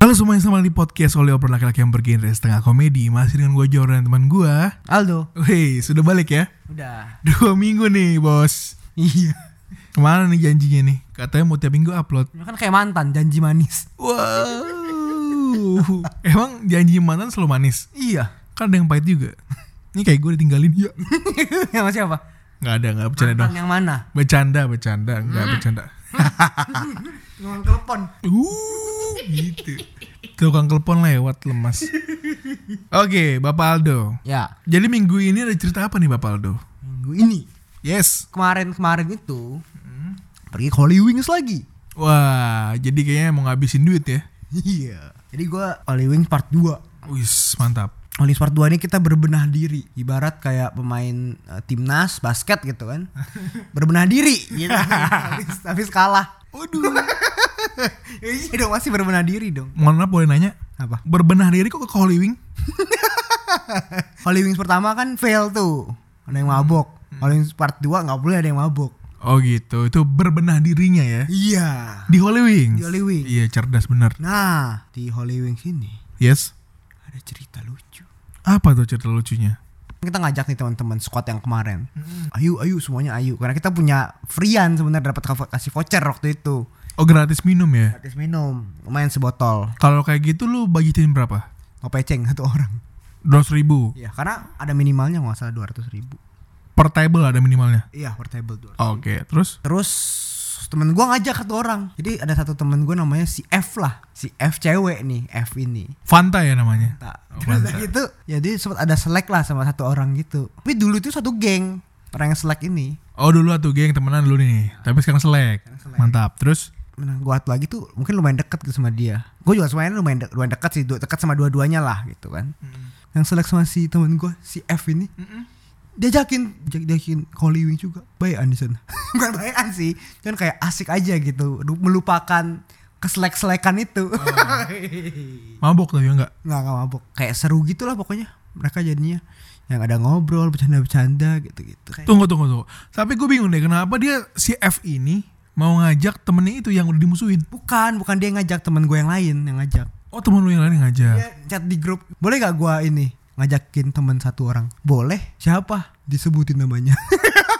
Halo semuanya selamat di podcast oleh obrolan laki-laki yang bergenre setengah komedi Masih dengan gue Jordan teman gue Aldo. Wih sudah balik ya Udah. Dua minggu nih bos Iya. Ke mana nih janjinya nih? Katanya mau tiap minggu upload Kan kayak mantan, janji manis. Wow Emang janji mantan selalu manis? Iya. Kan ada yang pahit juga Ini kayak gue ditinggalin ya yang siapa? Nggak ada, nggak bercanda Mantan dong yang mana? Bercanda, bercanda, nggak bercanda Ngomong telepon. Uh, gitu Tukang telepon lewat lemas Oke, Bapak Aldo Ya, Jadi minggu ini ada cerita apa nih Bapak Aldo? minggu ini Yes kemarin-kemarin itu pergi ke Holy Wings lagi. Wah, jadi kayaknya mau ngabisin duit ya Iya. Jadi gua Holy Wings part 2. Wis, mantap Holy Wings part 2 ini kita berbenah diri. Ibarat kayak pemain eh, timnas basket gitu kan. berbenah diri gitu. habis, habis kalah. Waduh iya dong masih berbenah diri dong. Mohon maaf boleh nanya Apa? Berbenah diri kok ke Holy Wing? Holy Wings pertama kan fail tuh. Ada yang mabok. Holy Wings part 2 nggak boleh ada yang mabok. Oh gitu, itu berbenah dirinya ya Iya. Di Holy Wings Di Holy Wings. Iya, cerdas bener Nah, di Holy Wings ini Yes ada cerita lucu. Apa tuh cerita lucunya? kita ngajak nih teman-teman squad yang kemarin. Ayo, ayo semuanya ayo. Karena kita punya freean sebenarnya dapat ka- kasih voucher waktu itu. Oh gratis minum ya? Gratis minum, lumayan sebotol. Kalau kayak gitu lu budgetin berapa? Ngopeceng satu orang. 200 ribu Iya, karena ada minimalnya nggak salah 200 ribu. Per table ada minimalnya Iya, per table 200. Oke, terus? Terus temen gua ngajak satu orang. Jadi ada satu temen gue namanya si F lah. Si F cewek nih, F ini. Fanta ya namanya? Tak. Oh, Terus mantap. gitu, jadi sempat ada selek lah sama satu orang gitu. Tapi dulu itu satu geng orang yang selek ini. Oh dulu tuh geng temenan dulu nih Tapi sekarang selek selek. Mantap, terus? Nah, gua lagi tuh mungkin lumayan deket gitu sama dia. Gue juga semuanya lumayan, de- lumayan dekat sih, dekat sama dua-duanya lah gitu kan. Yang selek sama si temen gue, si F ini, dia- diajakin Holy Wing juga. Bayan di sana. Bukan bayan sih, cuman kayak asik aja gitu, melupakan keselek-selekan itu. Mabok tapi enggak? nggak nggak mabok, kayak seru gitu lah pokoknya. Mereka jadinya yang ada ngobrol, bercanda-bercanda gitu-gitu. Kayak Tunggu, tunggu, tunggu Tapi gue bingung deh Kenapa dia si F ini Mau ngajak temennya itu yang udah dimusuhin bukan, bukan dia yang ngajak temen gue yang lain yang ngajak. Oh temen lu yang lain yang ngajak Dia chat di grup. Boleh gak gua ini ngajakin teman satu orang? Boleh. Siapa? Disebutin namanya.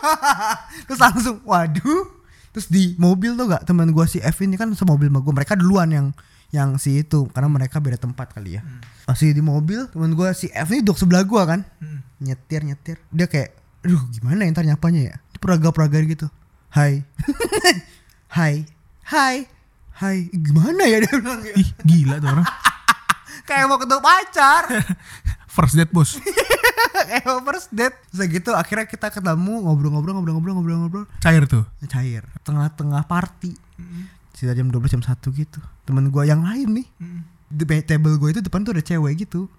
Terus langsung, waduh. Terus di mobil tuh gak teman gua si F ini kan semobil sama gua. Mereka duluan yang yang si itu karena mereka beda tempat kali ya. Masih di mobil teman gua si F ini duduk sebelah gua kan. Hmm. Nyetir nyetir. Dia kayak, aduh gimana ya ntar nyapanya ya? Peraga-peraga gitu. Hai. Hai. Hai. Hai. Gimana ya dia bilang gitu. Ih gila tuh orang kayak mau ketemu pacar First date bos. Mau first date Terus gitu akhirnya kita ketemu ngobrol-ngobrol ngobrol-ngobrol ngobrol-ngobrol. Cair tuh. Cair. Tengah-tengah party. Sekitar jam 12 jam 1 gitu. Temen gue yang lain nih. Di be- table gue itu depan tuh ada cewek gitu.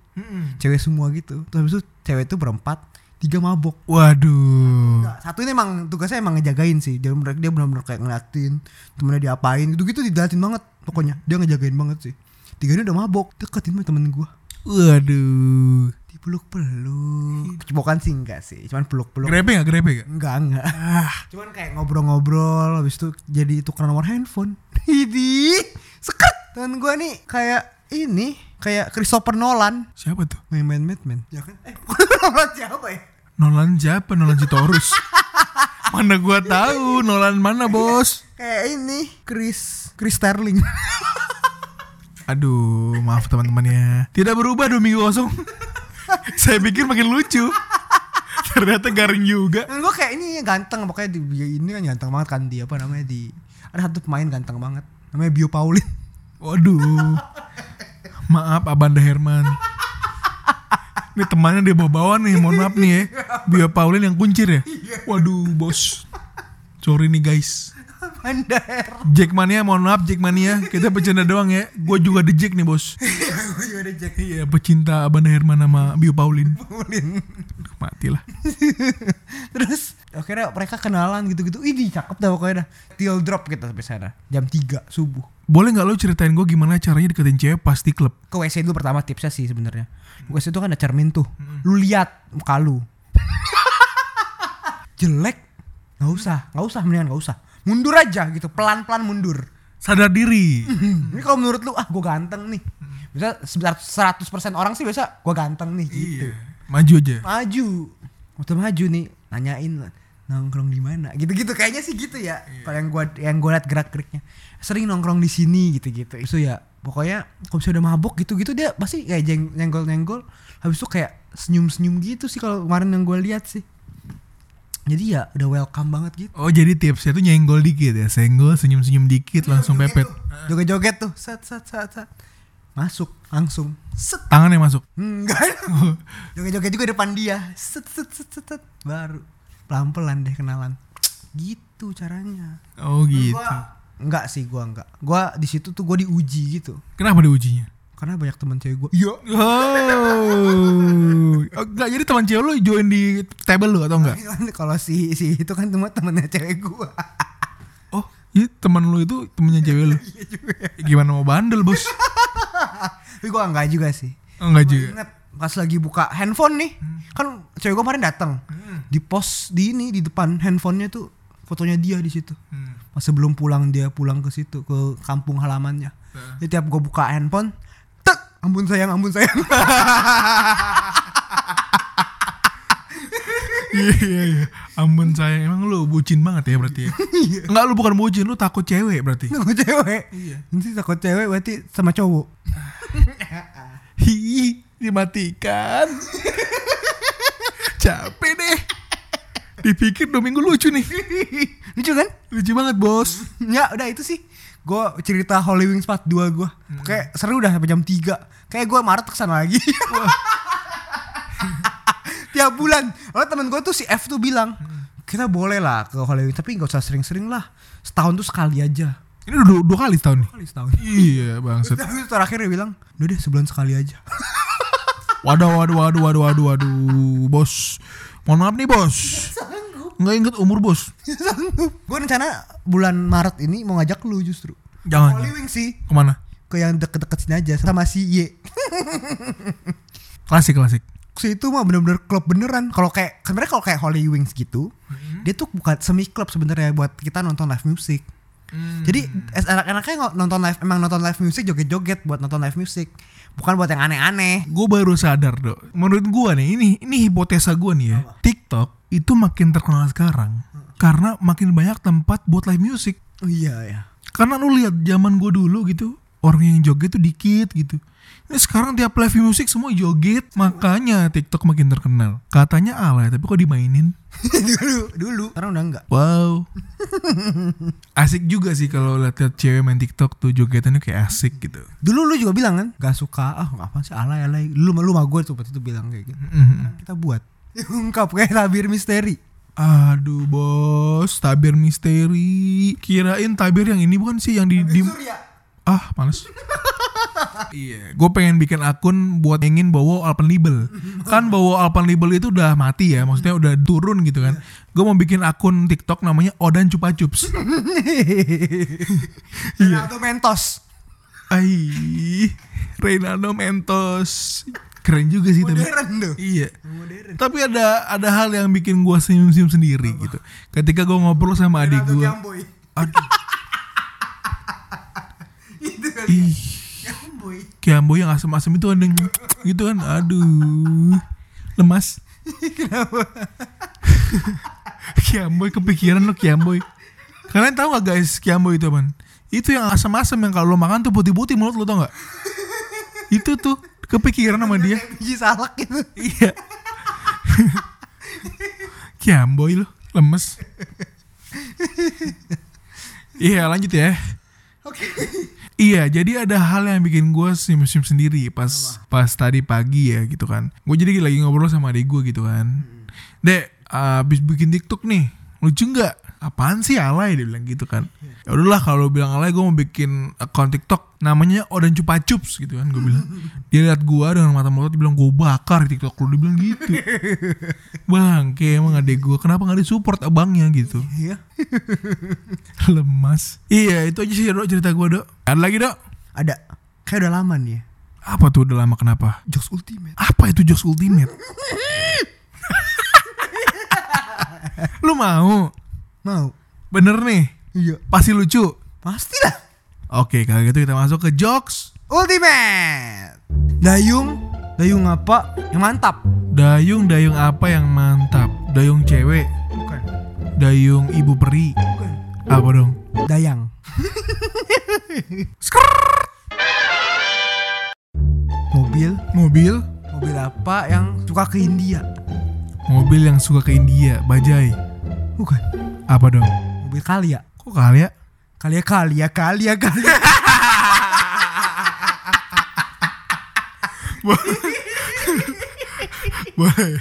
Cewek semua gitu. Terus habis itu cewek itu berempat tiga mabok. Waduh. Satu ini emang tugasnya emang ngejagain sih. Dia bener- dia benar-benar kayak ngeliatin temennya diapain gitu gitu diliatin banget pokoknya. Dia ngejagain banget sih. Tiga ini udah mabok deketin sama temen gue Waduh. Dipeluk-peluk. Kecepokan sih enggak sih. Cuman peluk-peluk. Grepe gak? Grepe gak? enggak enggak. Cuman kayak ngobrol-ngobrol habis itu jadi tukeran nomor handphone. Ini seket temen gue nih kayak ini kayak Christopher Nolan. Siapa tuh? main-main Batman ya kan? Eh Nolan siapa ya? Nolan siapa? Nolan Citorus Mana gua tahu Nolan mana bos? Kayak ini Chris Chris Sterling Aduh maaf teman-teman ya. Tidak berubah dua minggu kosong. Saya pikir makin lucu. Ternyata garing juga. Gue kayak ini ganteng pokoknya di ini kan ganteng banget kan dia apa namanya di ada satu pemain ganteng banget namanya Bio Paulin. Waduh. Maaf Abanda Herman. Ini temannya dia bawa-bawa nih Mohon maaf nih ya. Bio Paulin yang kuncir ya? Waduh bos. Sorry nih guys Bandar. Jackmania mohon maaf Jackmania kita bercanda doang ya gue juga di Jack nih bos Gue juga ada Jack iya pecinta Abanda Herman sama Bio Paulin Paulin. Mati lah Terus akhirnya mereka kenalan gitu-gitu. Ini cakep dah pokoknya dah. Till drop kita sampai sana. Jam 3 subuh. boleh nggak lo ceritain gue gimana caranya deketin cewek pas di klub Ke WC dulu pertama tipsnya sih sebenarnya. WC itu kan ada cermin tuh. Lu lihat muka lu. Jelek. Nggak usah, nggak usah mendingan nggak usah. Mundur aja gitu, pelan-pelan mundur. sadar diri Ini kalau menurut lu ah gue ganteng nih. Bisa 100% orang sih biasa gue ganteng nih gitu. iya maju aja Maju. Waktu maju nih nanyain nongkrong di mana gitu-gitu kayaknya sih gitu ya. Kalau yang gua yang gua liat gerak-geriknya sering nongkrong di sini gitu-gitu. Itu ya pokoknya kalau misalnya udah mabuk gitu-gitu dia pasti kayak jeng nyenggol-nyenggol habis itu kayak senyum-senyum gitu sih kalau kemarin yang gue lihat sih. Jadi ya udah welcome banget gitu. oh jadi tipsnya tuh nyenggol dikit ya senggol senyum senyum dikit langsung pepet Joget-joget tuh, set set set set. Masuk langsung. Set. tangannya masuk Enggak. Joget-joget juga depan dia. Set set set set. set. Baru pelan-pelan deh kenalan. Gitu caranya. oh gitu Gua enggak sih gua enggak. Gua di situ tuh gua diuji gitu. kenapa diujinya Karena banyak teman cewek gua. Iya. Oh, Oh, enggak jadi teman cewek lu join di table lu atau enggak? Kalau si si itu kan cuma temennya cewek gua. Oh, iya teman lu itu temennya cewek lu. Gimana mau bandel, Bos? Tapi gua enggak juga sih. Oh, enggak Gua juga. inget pas lagi buka handphone nih. Kan cewek gua kemarin datang. Di pos di ini di depan handphonenya tuh fotonya dia di situ. Hmm. Pas sebelum pulang dia pulang ke situ ke kampung halamannya. Jadi tiap gue buka handphone, ampun sayang, ampun sayang. Iya iya iya. Ampun sayang, emang lu bucin banget ya berarti ya. Enggak lu bukan bucin, lu takut cewek berarti. takut cewek. Iya. Nanti takut cewek berarti sama cowok. Hi, dimatikan. Capek deh. Dipikir dua minggu lucu nih. Lucu kan? Lucu banget, Bos. Ya udah itu sih. Gue cerita Holy Wings Part 2 gue. Kayak seru udah sampai jam 3. Kayak gue Maret ke sana lagi. Tiap bulan. Oh temen gue tuh si F tuh bilang. Kita boleh lah ke Holy Wings. Tapi gak usah sering-sering lah. Setahun tuh sekali aja. Ini udah dua, dua kali setahun nih. Kali setahun. Iya, bangset. Tapi terakhir dia bilang. Udah deh sebulan sekali aja. Waduh, waduh, waduh, waduh, waduh, waduh, bos. Mohon maaf nih, bos. Nggak inget umur, bos. gue rencana bulan Maret ini mau ngajak lu justru. Jangan. Holy Wings sih. Ke mana? Ke yang deket-deket sini aja. Sama si Y. Klasik, klasik. si itu mah bener-bener klub beneran. Kalau kayak sebenarnya kalau kayak Holy Wings gitu, dia tuh bukan semi klub sebenarnya buat kita nonton live music. Jadi es- enak-enaknya ngo- nonton live emang nonton live music joget-joget buat nonton live music. Bukan buat yang aneh-aneh. gue baru sadar dok. Menurut gue nih, ini ini hipotesa gue nih ya. TikTok itu makin terkenal sekarang karena makin banyak tempat buat live music. Oh iya ya. Karena lu lihat zaman gue dulu gitu, orang yang joget tuh dikit gitu. Ini sekarang tiap live music semua joget, makanya TikTok makin terkenal. Katanya alay, tapi kok dimainin? dulu, dulu. Sekarang udah enggak. Wow. asik juga sih kalau lihat cewek main TikTok tuh jogetannya kayak asik gitu. Dulu lu juga bilang kan, gak suka. Ah, apa sih alay-alay. Lu lu mah gue tuh waktu itu bilang kayak gitu. Mhm. Kita buat. Ungkap kayak tabir misteri. Aduh bos, tabir misteri. Kirain tabir yang ini bukan sih yang di, di ah males. iya, gue pengen bikin akun buat ingin bawa Alpenlibel. Kan bawa Alpenlibel itu udah mati ya, maksudnya udah turun gitu kan. Gue mau bikin akun TikTok namanya Odan Cupa Cups. Iya. Mentos. Ai, Reynaldo Mentos. Keren juga sih tapi. Modern tuh. Iya. Modern. Tapi ada ada hal yang bikin gua senyum-senyum sendiri gitu. Ketika gua ngobrol sama adik. Jamboy. Aduh, Itu ih, Jamboy. Kiambo yang asem-asem itu ada gitu kan. Aduh. Lemas. Kenapa? Kiamboy kepikiran lo Kiamboy. Kalian tahu gak guys Kiamboy itu apaan? Itu yang asam-asam yang kalau lo makan tuh putih-putih mulut lo tau gak? Itu tuh kepikiran sama dia. Biji salak gitu. Iya. Kiamboy lo, lemes. Iya lanjut ya. Oke. Iya, jadi ada hal yang bikin gue senyum-senyum sendiri pas pas tadi pagi ya gitu kan. Gue jadi lagi ngobrol sama adik gue gitu kan. Dek, abis bikin TikTok nih, lucu nggak? Apaan sih alay? Dia bilang gitu kan. Ya udahlah kalau bilang alay gue mau bikin akun TikTok namanya Odan Cupa Cups gitu kan gue bilang. Dia lihat gue dengan mata melotot dia bilang gue bakar di TikTok lu. Dia bilang gitu. Bang kayak emang adek gue kenapa nggak disupport abangnya gitu? Iya. lemas. Iya itu aja sih dok cerita gue dok. Ada lagi dok? Ada. Kayak udah lama nih ya. apa tuh udah lama kenapa? Jokes Ultimate. apa itu Jokes Ultimate? Lu mau Mau. bener nih Iya. pasti lucu Pastilah. Oke, kalau gitu kita masuk ke jokes. Ultimate. Dayung. Dayung apa yang mantap? Dayung dayung apa yang mantap? Dayung cewek, Bukan. dayung ibu peri. Bukan. Apa dong? Dayang. Mobil. Mobil, Mobil apa yang suka ke India? mobil yang suka ke India, bajai. Bukan. Apa dong? Mobil Kalia. Kok kali ya? Kalia Kalia Kalia Kalia. boleh,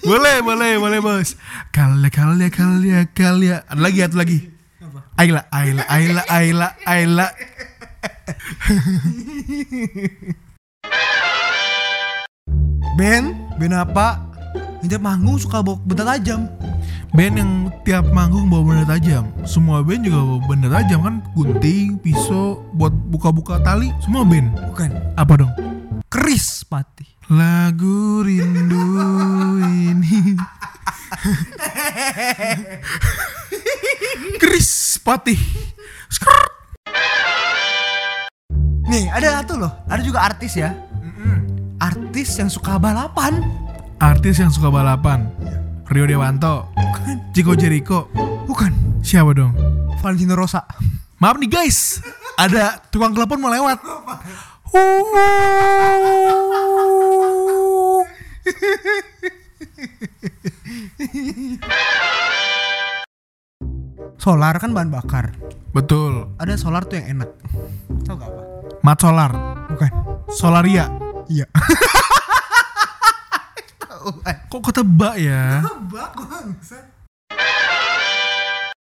boleh, boleh, boleh bos. Kalia, kalia, kalia, kalia. Ada lagi, ada lagi. Aila, Aila, Aila, Aila, Aila. Ben, Ben apa? Tiap manggung suka bawa benda tajam. Band yang tiap manggung bawa benda tajam. Semua band juga bawa benda tajam kan, gunting, pisau, buat buka-buka tali. Semua band. Bukan. Apa dong? Keris pati. Lagu rindu ini. Patih. Skrrt. Nih, ada satu loh. Ada juga artis ya. Artis yang suka balapan. Artis yang suka balapan. Rio Dewanto, Bukan. Chico Jericho. Bukan. Siapa dong? Valentino Rosa. Maaf nih guys, ada tukang telepon mau lewat. Solar kan bahan bakar. Betul. Ada solar tuh yang enak. Tahu gak apa? Mat Solar, Bukan. Solaria. Iya. Kok ketebak ya?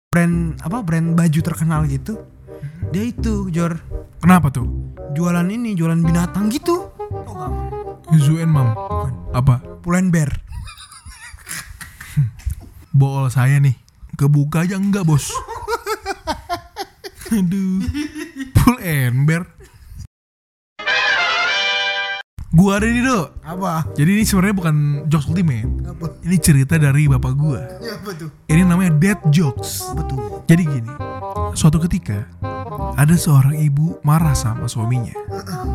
brand apa brand baju terkenal gitu dia itu Jor Kenapa tuh? jualan ini jualan binatang gitu Zu and Mam. Apa? Pull&Bear Bool saya nih. Kebuka aja enggak, Bos. Aduh. And bear. Gua ada nih, Dok. Apa Jadi ini sebenarnya bukan jokes ultimate. apa Ini cerita dari bapak gua. ya apa tuh Ini namanya dead jokes. betul Jadi gini, suatu ketika ada seorang ibu marah sama suaminya.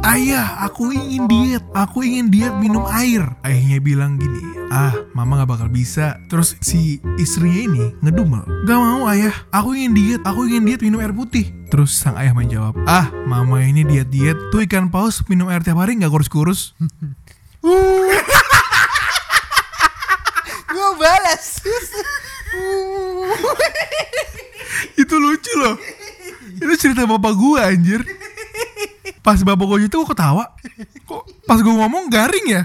Ayah, aku ingin diet. Aku ingin diet minum air. Ayahnya bilang gini, ah mama gak bakal bisa. Terus si istrinya ini ngedumel. Gak mau ayah, aku ingin diet. Aku ingin diet minum air putih. Terus sang ayah menjawab, ah mama ini diet-diet. Tuh ikan paus minum air tiap hari gak kurus-kurus. gue balas Itu lucu loh. Itu cerita bapak gua anjir. Pas bapak gua itu gua ketawa. Kok pas gua ngomong garing ya?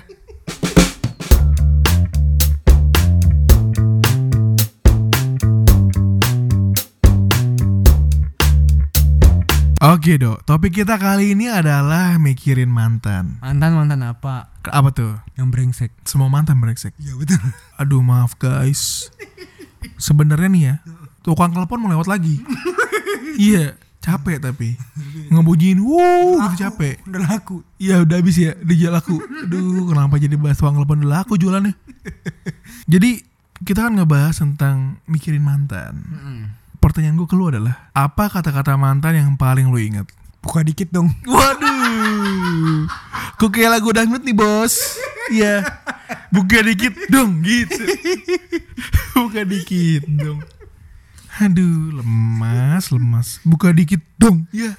Oke dok, topik kita kali ini adalah mikirin mantan. mantan mantan apa Apa tuh? yang brengsek Semua mantan brengsek. iya betul Aduh maaf guys. Sebenarnya nih ya, tukang telepon mau lewat lagi. iya, capek tapi ngebujiin, wuh, gitu capek. udah laku Iya udah habis ya, dia laku. Aduh, kenapa jadi bahas tukang telepon udah laku jualannya? jadi kita kan ngebahas tentang mikirin mantan. Pertanyaan gue ke lu adalah, apa kata-kata mantan yang paling lu ingat? buka dikit dong Waduh, kok kayak lagu dangdut nih bos? Iya, buka dikit dong gitu. buka dikit dong. Aduh, lemas, lemas. Buka dikit dong. Iya.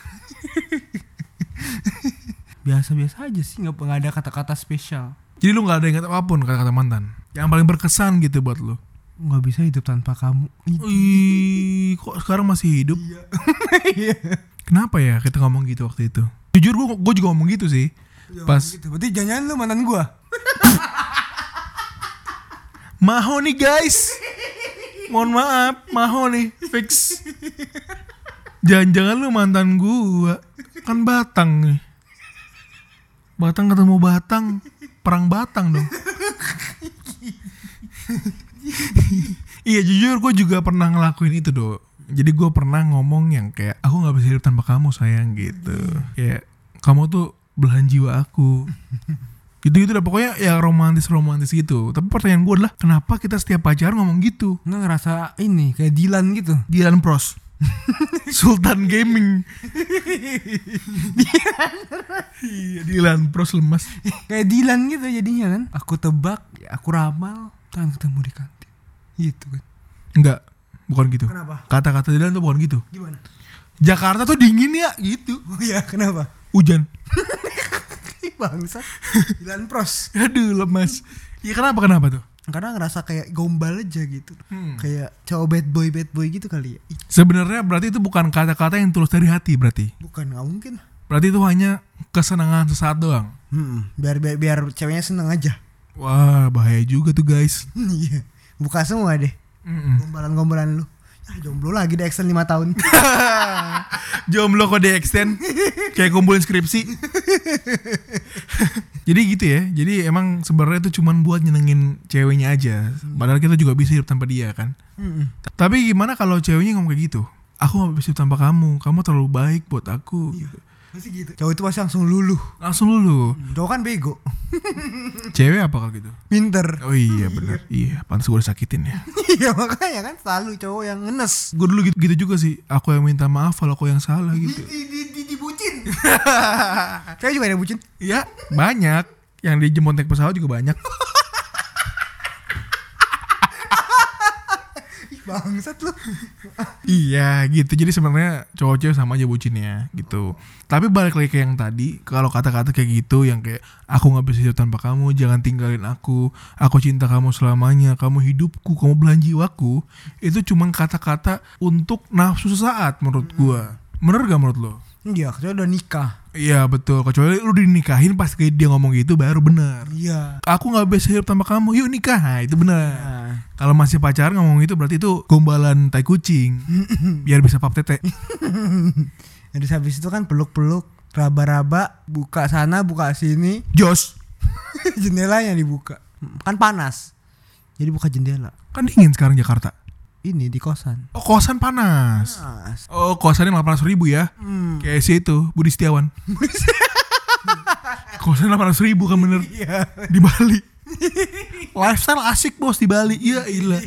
biasa-biasa aja sih nggak nggak ada kata-kata spesial Jadi lu nggak ada ingat apa pun kata-kata mantan. Yang paling berkesan gitu buat lu. Nggak bisa hidup tanpa kamu Ih, kok sekarang masih hidup? Iya. Kenapa ya kita ngomong gitu waktu itu? Jujur gue gue juga ngomong gitu sih. Pas gitu berarti jangan lu mantan gua Maho nih guys Mohon maaf, Maho nih, fix. Jangan-jangan lu mantan gua. Kan Batang nih. Batang ketemu Batang, perang Batang dong. iya jujur gue juga pernah ngelakuin itu do. Jadi gue pernah ngomong yang kayak aku nggak bisa hidup tanpa kamu sayang gitu. Kayak kamu tuh belahan jiwa aku. gitu gitu dah pokoknya ya romantis romantis gitu. Tapi pertanyaan gue adalah kenapa kita setiap pacaran ngomong gitu? Nggak ngerasa ini kayak Dilan gitu. Dilan Pros. Sultan Gaming. Iya, Dilan Pros lemas. kayak Dilan gitu jadinya kan. Aku tebak, ya aku ramal, tangan ketemu di kantin. Gitu kan. Enggak, bukan gitu. Kenapa? Kata-kata Dilan tuh bukan gitu. Gimana? Jakarta tuh dingin ya gitu. Oh iya, kenapa? Hujan. Bangsat. Dilan pros. Aduh lemas. Iya kenapa kenapa tuh? Karena ngerasa kayak gombal aja gitu. Hmm. Kayak cowok bad boy bad boy gitu kali ya. Sebenarnya berarti itu bukan kata-kata yang tulus dari hati berarti. bukan nggak mungkin. Berarti itu hanya kesenangan sesaat doang. Hmm, biar biar biar ceweknya seneng aja. Wah bahaya juga tuh guys. Iya. Buka semua deh. Mm-mm. Gombalan-gombalan lu. Ya jomblo lagi deh extend 5 tahun. Jomblo kok di extend kayak kumpulin skripsi. Jadi gitu ya. Jadi emang sebenarnya itu cuman buat nyenengin ceweknya aja. Padahal kita juga bisa hidup tanpa dia kan. Mm-mm. Tapi gimana kalau ceweknya ngomong kayak gitu? Aku gak bisa hidup tanpa kamu. Kamu terlalu baik buat aku. Pasti gitu. Cowok itu pasti langsung luluh. Langsung lulu. Cowok kan bego. Cewek apa kalau gitu? Pinter. Oh iya bener. Iya, pantas gue disakitin ya. Iya makanya kan selalu cowok yang ngenes. Gue dulu gitu, gitu juga sih. Aku yang minta maaf kalau aku yang salah gitu. Di, di, di, dibucin. Cewek juga ada bucin. Iya, banyak. Yang dijemput naik pesawat juga banyak. Ih, Bangsat lu. iya, gitu. Jadi sebenarnya cowok cewek sama aja bucinnya gitu. Tapi balik lagi ke yang tadi, kalau kata-kata kayak gitu yang kayak aku nggak bisa hidup tanpa kamu, jangan tinggalin aku, aku cinta kamu selamanya, kamu hidupku, kamu belahan jiwaku, itu cuma kata-kata untuk nafsu sesaat menurut gua. Bener gak menurut lo? Iya, kecuali udah nikah. Iya betul, kecuali lu dinikahin pas dia ngomong gitu baru bener. Iya. Aku nggak bisa hidup tanpa kamu, yuk nikah. Nah, itu bener. Nah, Kalau masih pacaran ngomong itu berarti itu gombalan tai kucing. biar bisa pap tete. Terus habis itu kan peluk-peluk, raba-raba, buka sana, buka sini, Jos, jendelanya dibuka. Kan panas. Jadi buka jendela. kan dingin sekarang Jakarta. Ini di kosan. Oh kosan panas. Panas. Oh kosannya 800 ribu ya. Hmm. Kayak si itu, Budi Setiawan. kosan 800 ribu kan bener. Iya. Di Bali. Lifestyle asik bos di Bali. Iya ilah.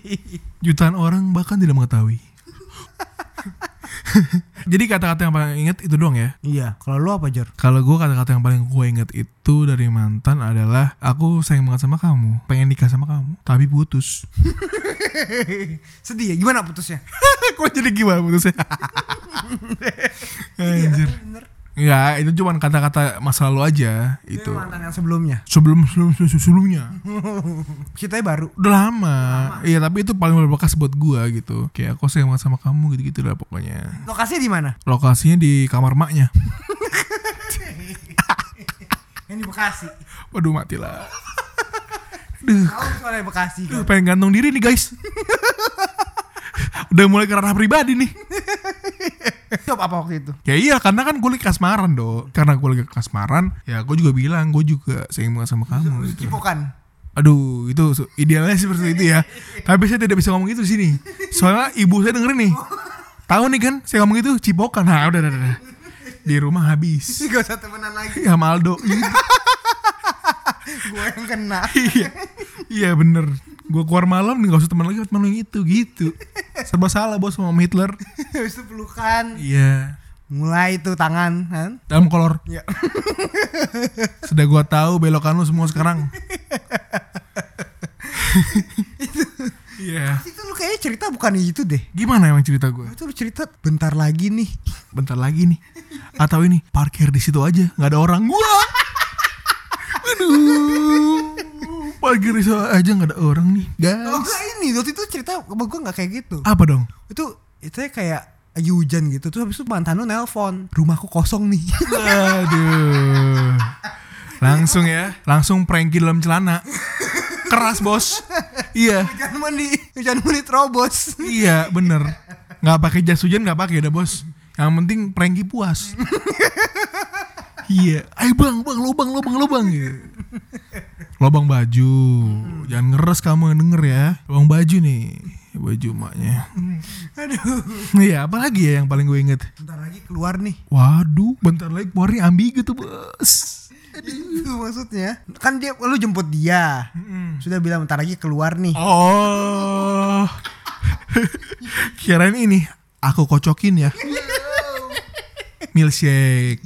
Jutaan orang bahkan tidak mengetahui. Jadi kata-kata yang paling inget itu doang ya. Iya. Kalau lu apa Jor? Kalau gue kata-kata yang paling gue inget itu dari mantan adalah aku sayang banget sama kamu, pengen nikah sama kamu, tapi putus. Sedih ya? Gimana putusnya? Kok jadi gimana putusnya? Anjir. Bener. Ya itu cuma kata-kata masa lalu aja Itu itu. mantan yang sebelumnya. Sebelum sebelum sebelum- sebelumnya. Ceritanya baru. Udah lama. Iya tapi itu paling berbekas buat gue gitu. Kayak aku sayang banget sama kamu gitu-gitu lah pokoknya. Lokasinya di mana? Lokasinya di kamar maknya. Yang di Bekasi. Waduh mati lah. Duh, Tahu Bekasi duh, kan. pengen gantung diri nih guys. Udah mulai ke ranah pribadi nih. Job apa waktu itu? Ya iya karena kan gue lagi kasmaran do Karena gue lagi kasmaran Ya gue juga bilang gue juga sayang banget sama kamu gitu Cipokan. Aduh itu idealnya seperti itu ya Tapi saya tidak bisa ngomong itu di sini Soalnya ibu saya dengerin nih Tahu nih kan saya ngomong itu cipokan Nah udah udah udah Di rumah habis Gak usah temenan lagi. Ya Maldo Gitu. Gue yang kena. Iya Iya bener Gue keluar malam nih gak usah teman lagi teman yang itu gitu Serba salah bos sama Hitler Habis itu pelukan. Iya Mulai tuh tangan kan. Dalam kolor Ya. Sudah gua tahu belokan lu semua sekarang. Iya. Itu lu kayaknya cerita bukan itu deh. Gimana emang cerita gua? Itu lu cerita bentar lagi nih. Bentar lagi nih. Atau ini parkir di situ aja, nggak ada orang gua. Aduh. Parkir di situ aja nggak ada orang nih, Oh guys. enggak ini waktu itu cerita sama gue nggak kayak gitu. Apa dong? Itu itu kayak lagi hujan gitu terus habis itu mantan lu nelpon rumahku kosong nih Aduh. Langsung ya, langsung prank di dalam celana. Keras bos. Iya, Hujan mani, hujan mani terobos. iya bener. Nggak pakai jas hujan nggak pakai dah bos. Yang penting pranky puas. iya, ayo bang, bang, lubang, lubang, lubang. Gitu. Lubang baju, jangan ngeres kamu yang denger ya. Lubang baju nih, baju emaknya. Aduh. Iya, apalagi ya yang paling gue inget? Bentar lagi keluar nih. Waduh, bentar lagi keluarnya ambigu tuh bos. Itu maksudnya. Kan dia lu jemput dia. Sudah bilang bentar lagi keluar nih. Oh, kirain ini aku kocokin ya. Milkshake.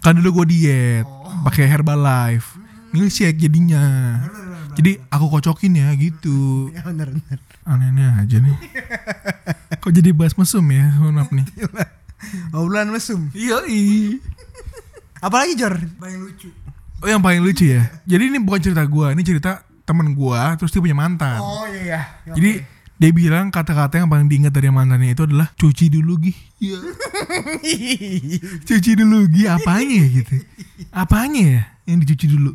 Kan dulu gue diet, pakai Herbalife. Milkshake jadinya. Jadi aku kocokin ya gitu. Ya bener bener. Aneh-aneh aja nih. Kok jadi bahas mesum ya? Maaf nih. Obrolan mesum. Iya, Apalagi Jor? Paling lucu. Oh yang paling lucu ya. Jadi ini bukan cerita gua, ini cerita temen gua. Terus dia punya mantan. Oh iya iya. Jadi dia bilang kata-kata yang paling diingat dari mantannya itu adalah cuci dulu gih. Iya. cuci dulu gih apanya ya gitu. Apanya ya yang dicuci dulu?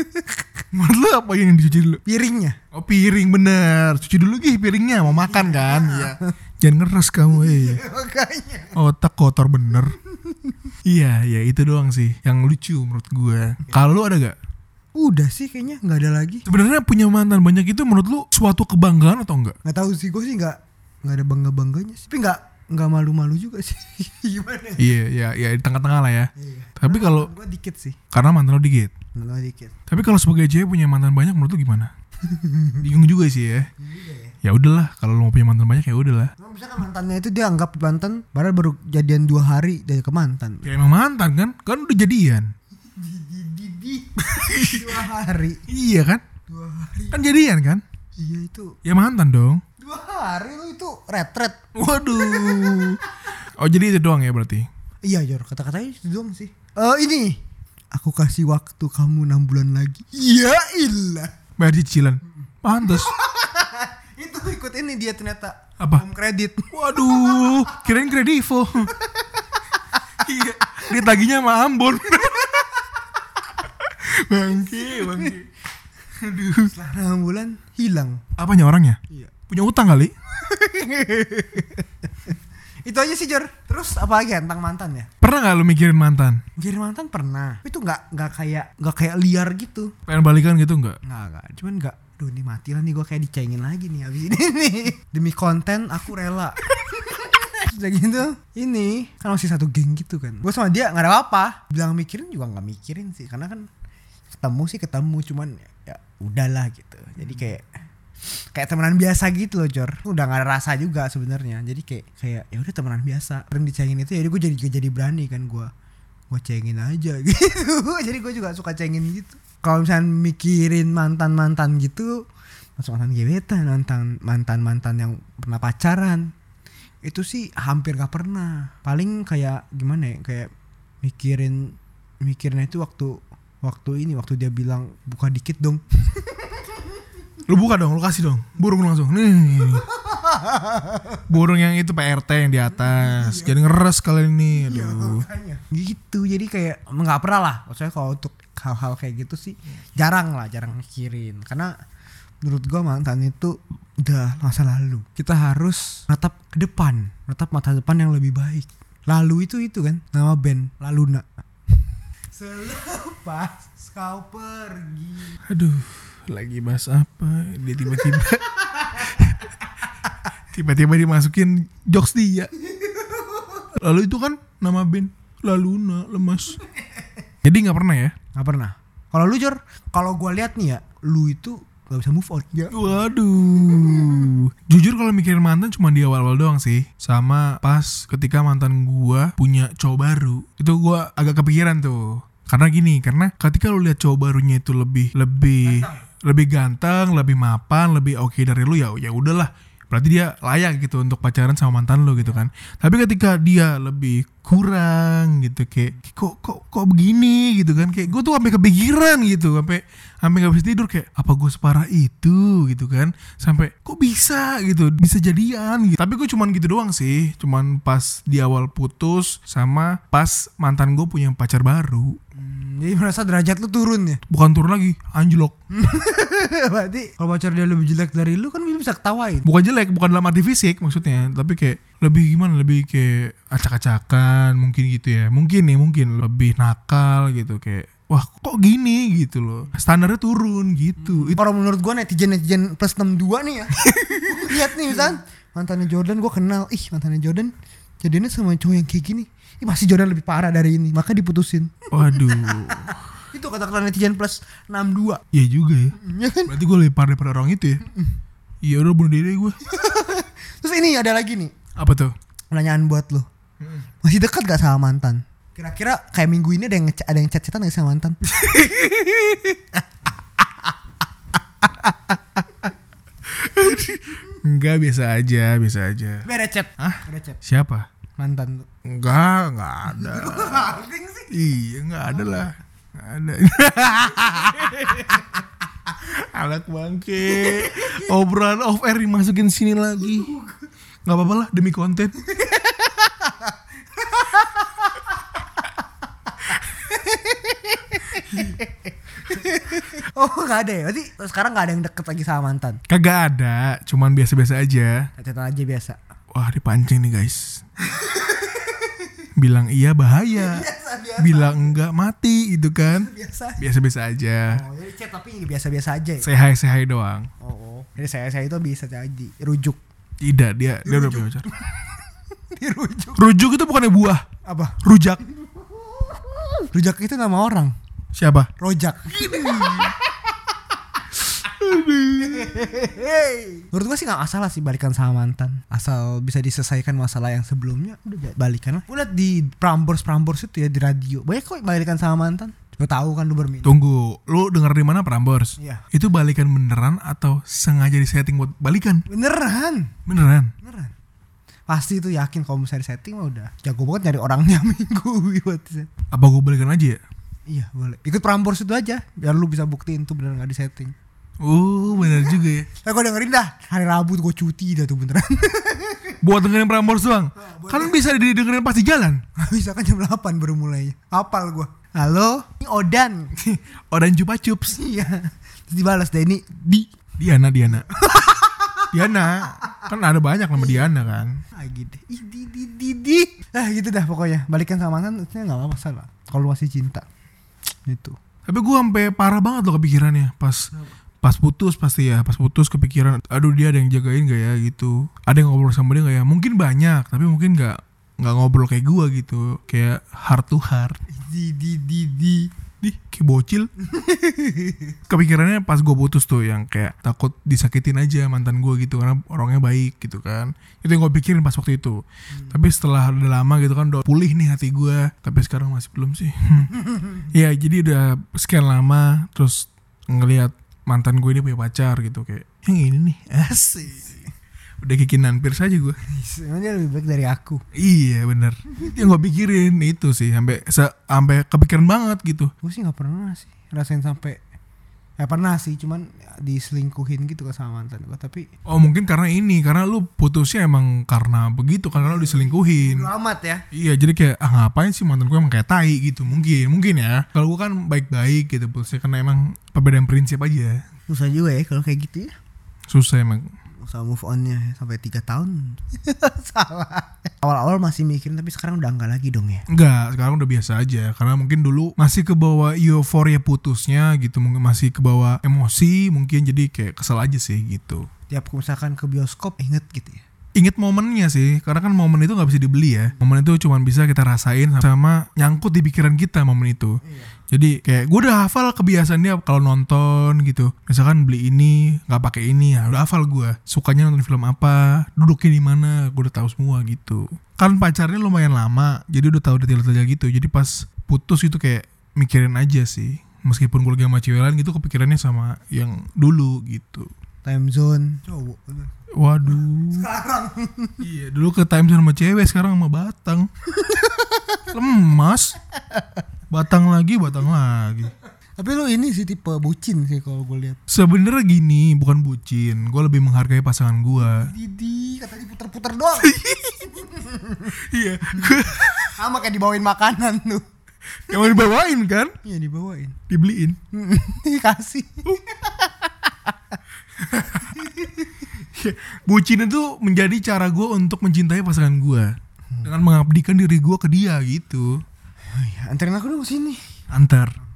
Menurut lu apa yang dicuci dulu? piringnya. Oh piring bener. Cuci dulu gih piringnya mau makan kan? Iya. Jangan ngeres kamu eh. Makanya. Otak kotor bener. iya, iya itu doang sih yang lucu menurut gue. Kalau lu ada gak? Udah sih kayaknya nggak ada lagi. Sebenarnya punya mantan banyak itu menurut lu suatu kebanggaan atau enggak? Nggak tahu sih gue sih nggak nggak ada bangga bangganya. sih. Tapi nggak nggak malu-malu juga sih. Gimana? ya? Iya, iya, iya di tengah-tengah lah ya. Iya. Tapi kalau gue dikit sih. karena mantan lu dikit. Nggak dikit. Tapi kalau sebagai cewek punya mantan banyak menurut lu gimana? Bingung juga sih ya. Ya udahlah, kalau lu mau punya mantan banyak ya udahlah. Nah, misalkan mantannya itu dia anggap mantan, padahal baru jadian dua hari dari ke mantan. Ya emang mantan kan? Kan udah jadian. Dua hari. Iya kan? Dua hari. Kan jadian kan? Iya itu. Ya mantan dong. Dua hari lu itu retret. Waduh. Oh jadi itu doang ya berarti? Iya Jor, kata-katanya itu doang sih. Eh ini. Aku kasih waktu kamu enam bulan lagi. Ya ilah. Bayar cicilan. Pantes. itu ikut ini dia ternyata. Apa? Home kredit. Waduh, kirain kredivo. iya, dia taginya sama Ambon. bangke, bangke. Aduh. Setelah enam bulan hilang. Apanya orangnya? Iya. Punya utang kali? Itu aja sih Jor. Terus apa lagi ya tentang mantan ya? Pernah gak lu mikirin mantan? Jadi mantan pernah. Itu nggak nggak kayak nggak kayak liar gitu. Pengen balikan gitu nggak? Nggak nggak. Cuman nggak. Duh ini mati lah nih gue kayak dicengin lagi nih abis ini nih. Demi konten aku rela. Udah gitu ini kan masih satu geng gitu kan. Gue sama dia nggak ada apa-apa. Bilang mikirin juga nggak mikirin sih karena kan ketemu sih ketemu cuman ya udahlah gitu. Jadi kayak kayak temenan biasa gitu loh Jor. Udah gak ada rasa juga sebenarnya. Jadi kayak kayak ya udah temenan biasa. Sering dicengin itu jadi gue jadi jadi berani kan gue gue cengin aja gitu. Jadi gue juga suka cengin gitu. Kalau misalnya mikirin mantan mantan gitu masuk mantan gebetan mantan mantan mantan yang pernah pacaran itu sih hampir gak pernah. Paling kayak gimana ya kayak mikirin mikirnya itu waktu waktu ini waktu dia bilang buka dikit dong Lu buka dong, lu kasih dong. Burung langsung. Nih. Burung yang itu PRT yang di atas. Jadi ngeres kali ini. Aduh. Makanya. gitu jadi kayak nggak pernah lah maksudnya kalau untuk hal-hal kayak gitu sih jarang lah jarang mikirin karena menurut gua mantan itu udah masa lalu kita harus natap ke depan natap masa depan yang lebih baik lalu itu itu kan nama band Laluna selepas kau pergi Aduh, lagi bahas apa? Dia tiba-tiba tiba-tiba dimasukin jokes dia. Lalu itu kan nama band Laluna lemas. Jadi nggak pernah ya? nggak pernah kalau lu Jor kalau gua lihat nih ya lu itu gak bisa move on ya Waduh. Jujur kalau mikirin mantan cuma di awal-awal doang sih. Sama pas ketika mantan gua punya cowok baru. Itu gua agak kepikiran tuh. Karena gini, karena ketika lu lihat cowok barunya itu lebih lebih lebih ganteng, lebih mapan, lebih oke dari lu ya ya udahlah. Berarti dia layak gitu untuk pacaran sama mantan lu gitu kan. Tapi ketika dia lebih kurang gitu kayak kok kok kok begini? gitu kan. Kayak gue tuh sampai kepikiran gitu sampai sampai gak bisa tidur. Kayak apa gue separah itu? gitu kan. Sampai kok bisa? gitu. Bisa jadian gitu. Tapi gue cuman gitu doang sih. Cuman pas di awal putus sama pas mantan gue punya pacar baru. Hmm, Jadi merasa derajat lu turun ya. bukan turun lagi anjlok Berarti kalau pacar dia lebih jelek dari lu kan bisa ketawain. bukan jelek bukan dalam arti fisik maksudnya tapi kayak lebih gimana lebih kayak acak-acakan mungkin gitu ya mungkin nih mungkin lebih nakal gitu kayak wah kok gini gitu loh standarnya turun gitu itu Kalau menurut gua netizen netizen plus 62 nih ya. Lihat nih misal mantannya Jordan gua kenal. Ih, mantannya Jordan jadinya sama cowok yang kayak gini. Ih, masih Jordan lebih parah dari ini, maka diputusin. waduh Itu kata-kata netizen plus 62. Iya juga ya Ya kan? berarti gue lebih parah daripada orang itu ya iya udah bunuh diri gue Terus ini ada lagi nih. apa tuh Pertanyaan buat lo. Masih dekat gak sama mantan? Kira-kira kayak minggu ini ada yang ada yang chat-chatan gak sama mantan? enggak biasa aja biasa aja Beda chat. Hah? Chat. siapa Mantan enggak enggak ada. Iya enggak ada lah. Enggak ada. Anak bangke. Obrolan off air dimasukin sini lagi. Nggak apa-apa lah demi konten. Oh gak ada ya? Berarti sekarang gak ada yang deket lagi sama mantan? kagak ada cuman biasa-biasa aja. Chat-chatan aja biasa. wah dipancing nih guys bilang iya bahaya bilang enggak mati gitu kan Biasa. biasa-biasa aja Oh jadi chat tapi biasa-biasa aja ya? sehai sehai doang Oh, oh. Jadi saya saya itu bisa jadi rujuk. tidak dia dia udah punya pacar Dirujuk. rujuk itu bukannya buah Apa? rujak Rujak itu nama orang. siapa Rojak. Menurut gua sih gak masalah sih balikan sama mantan. Asal bisa diselesaikan masalah yang sebelumnya Udah balikan lah. Gue liat di Prambors-Prambors itu ya di radio. Banyak kok balikan sama mantan. Gue tahu kan lu berminat. Tunggu lu denger di mana Prambors? Iya. Itu balikan beneran atau sengaja disetting buat balikan? Beneran. Beneran? Beneran. Pasti itu yakin kalau misalnya setting mah udah Jago banget nyari orangnya minggu buat apa gue balikan aja ya? Iya boleh. Ikut Prambors itu aja Biar lu bisa buktiin tuh bener gak disetting oh bener juga ya. Eh gue dengerin dah. Hari Rabu tuh gue cuti dah tuh beneran. Buat dengerin Prambors doang? Kan bisa didengerin pas di jalan. Bisa kan jam 8 baru mulainya Apal gue Halo? Ini Odan. Odan Chupa Chups. Iya. Terus dibalas deh ini Di. Diana Diana. Diana. Kan ada banyak nama Diana kan. Lagi deh Ih di di di di. Ah gitu dah pokoknya. Balikan sama mantan Itu gak masalah Kalau masih cinta. Gitu. Tapi gue sampai parah banget loh kepikirannya pas pas putus pasti ya pas putus kepikiran aduh dia ada yang jagain gak ya? gitu. Ada yang ngobrol sama dia gak ya? Mungkin banyak tapi mungkin nggak nggak ngobrol kayak gue gitu. Kayak heart to heart. Di di di di. Di kayak bocil. Kepikirannya pas gue putus tuh yang kayak takut disakitin aja mantan gue gitu karena orangnya baik gitu kan. Itu yang gue pikirin pas waktu itu. Tapi setelah udah lama gitu kan udah pulih nih hati gue tapi sekarang masih belum sih. Ya jadi udah sekian lama terus ngelihat mantan gue ini punya pacar gitu kayak yang ini nih asik. Udah kikinan pir saja gue. Dia lebih baik dari aku? Iya bener. Yang gue pikirin itu sih sampai sampai kepikiran banget gitu. Gue sih gak pernah sih Rasain sampai Ya pernah sih Cuman diselingkuhin gitu ke sama mantan gue Tapi Oh mungkin karena ini Karena lu putusnya emang karena begitu Karena lu diselingkuhin. Amat ya. Iya jadi kayak ah ngapain sih mantan gue emang kayak tai? gitu. Mungkin mungkin ya. Kalau gue kan baik-baik gitu putusnya Karena emang perbedaan prinsip aja. Susah juga ya kalau kayak gitu ya. Susah emang Usah move onnya ya, sampai 3 tahun. Salah. Awal-awal masih mikirin tapi sekarang udah enggak lagi dong ya? Enggak sekarang udah biasa aja. Karena mungkin dulu masih ke bawah euforia putusnya gitu Mungkin masih ke bawah emosi Mungkin jadi kayak kesel aja sih gitu. Tiap misalkan ke bioskop inget gitu ya Ingat momennya sih, karena kan momen itu nggak bisa dibeli ya. Momen itu cuma bisa kita rasain sama nyangkut di pikiran kita momen itu. Jadi kayak gue udah hafal kebiasaan dia kalau nonton gitu. Misalkan beli ini, nggak pakai ini, ya udah hafal gue. Sukanya nonton film apa, duduknya di mana, gue udah tahu semua gitu. Kan pacarnya lumayan lama, jadi udah tahu detail-detail gitu. Jadi pas putus itu kayak mikirin aja sih. Meskipun gue lagi sama cewek lain gitu kepikirannya sama yang dulu gitu. Time zone Cowok Waduh. iya, dulu ke time zone sama cewek, sekarang sama Batang. Lemas. Batang lagi, batang lagi. Tapi lu ini sih tipe bucin sih kalau gue lihat Sebenarnya gini, bukan bucin. Gue lebih menghargai pasangan gue. Didi kata diputer-puter doang iya, Sama kayak dibawain makanan tuh Yang mau dibawain kan? Iya dibawain. Dibeliin. Dikasih. Bucin itu menjadi cara gue untuk mencintai pasangan gue dengan mengabdikan diri gue ke dia gitu. Oh iya, anterin aku dong sini. Antar.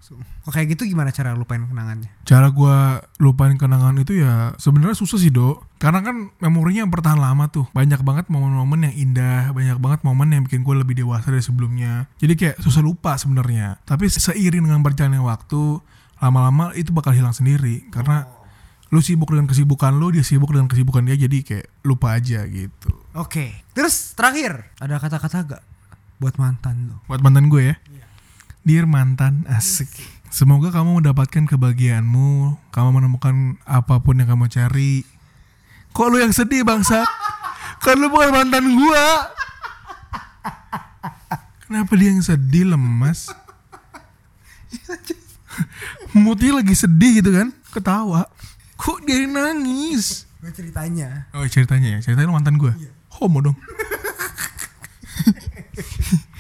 Kok kayak gitu gimana cara lupain kenangannya? Cara gue lupain kenangan itu ya sebenarnya susah sih dok. Karena kan memorinya bertahan lama tuh. Banyak banget momen-momen yang indah, banyak banget momen yang bikin gue lebih dewasa dari sebelumnya. Jadi kayak susah lupa sebenarnya. Tapi seiring dengan berjalannya waktu, lama-lama itu bakal hilang sendiri. Karena lu sibuk dengan kesibukan lu, dia sibuk dengan kesibukan dia, jadi kayak lupa aja gitu. Oke. Terus terakhir ada kata-kata gak buat mantan lo? Buat mantan gue ya. Dear mantan, asik. Semoga kamu mendapatkan kebahagiaanmu, kamu menemukan apa pun yang kamu cari. Kok lu yang sedih bangsa? Kan lu bukan mantan gua. Kenapa dia yang sedih lemas? Moodnya lagi sedih gitu kan? Ketawa. Kok dia nangis? Gue ceritanya. Oh ceritanya ya, ceritanya lu mantan gue. Homo dong.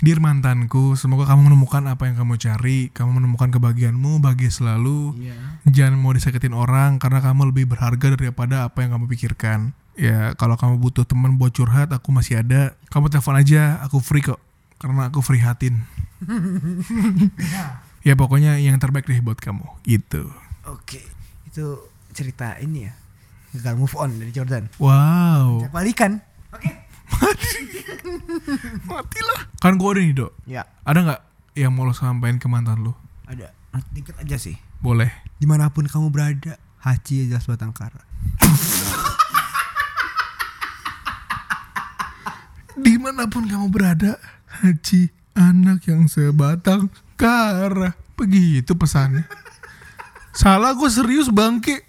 Dear mantanku, semoga kamu menemukan apa yang kamu cari, kamu menemukan kebahagiaanmu, bahagia selalu. Iya. Jangan mau disakitin orang karena kamu lebih berharga daripada apa yang kamu pikirkan. Ya, kalau kamu butuh teman buat curhat, aku masih ada. Kamu telepon aja, aku free kok. Karena aku free hatin. ya pokoknya yang terbaik deh buat kamu, gitu. Oke. Itu cerita ini ya. Gagal move on dari Jordan. Wow. Balikan. Oke. Matilah. Kan gue ada nih, Dok. Ya, Ada nggak yang mau lo sampaikan ke mantan lo? ada. Dikit aja sih. Boleh. Di mana pun kamu berada, Haji jelas batang kara. Di mana pun kamu berada, Haji anak yang sebatang kara. Begitu pesannya. Salah gue serius bangke.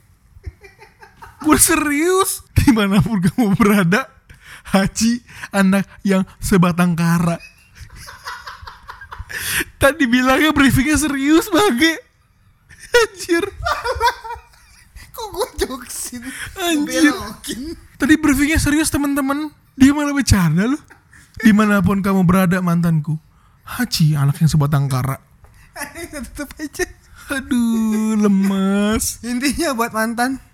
Gue serius. Di mana pun kamu berada, Haji anak yang sebatang kara. Tadi bilangnya briefingnya serius bangke. Anjir. Kok gue joksin? Anjir. Tadi briefingnya serius teman-teman. Dia malah bercanda lu. Di mana pun kamu berada mantanku. Haji anak yang sebatang kara. Aja. Aduh lemas. Intinya buat mantan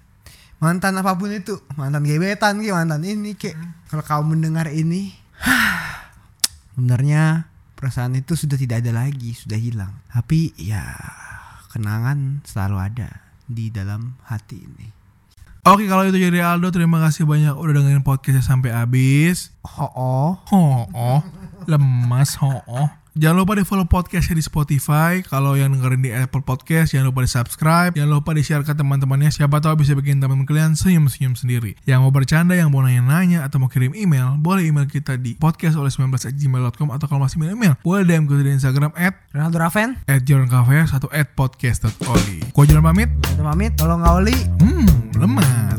mantan apa pun itu. Mantan gebetan ki mantan ini ki. Kalau kamu mendengar ini sebenarnya perasaan itu sudah tidak ada lagi sudah hilang. Tapi ya kenangan selalu ada di dalam hati ini. Oke kalau itu jadi Aldo terima kasih banyak udah dengerin podcastnya sampai habis. oh oh Oh, oh lemas oh, oh. Jangan lupa di follow podcastnya di Spotify. Kalau yang dengerin di Apple Podcast, jangan lupa di subscribe. Jangan lupa di share ke teman-temannya. Siapa tahu bisa bikin teman kalian senyum-senyum sendiri. Yang mau bercanda, yang mau nanya-nanya, atau mau kirim email, boleh email kita di podcast oleh 19gmail.com atau kalau masih email, boleh DM kita di Instagram at Ronaldo Raven at atau at podcast.oli. Gua jalan pamit. Kita pamit kalau nggak oli Hmm, lemah.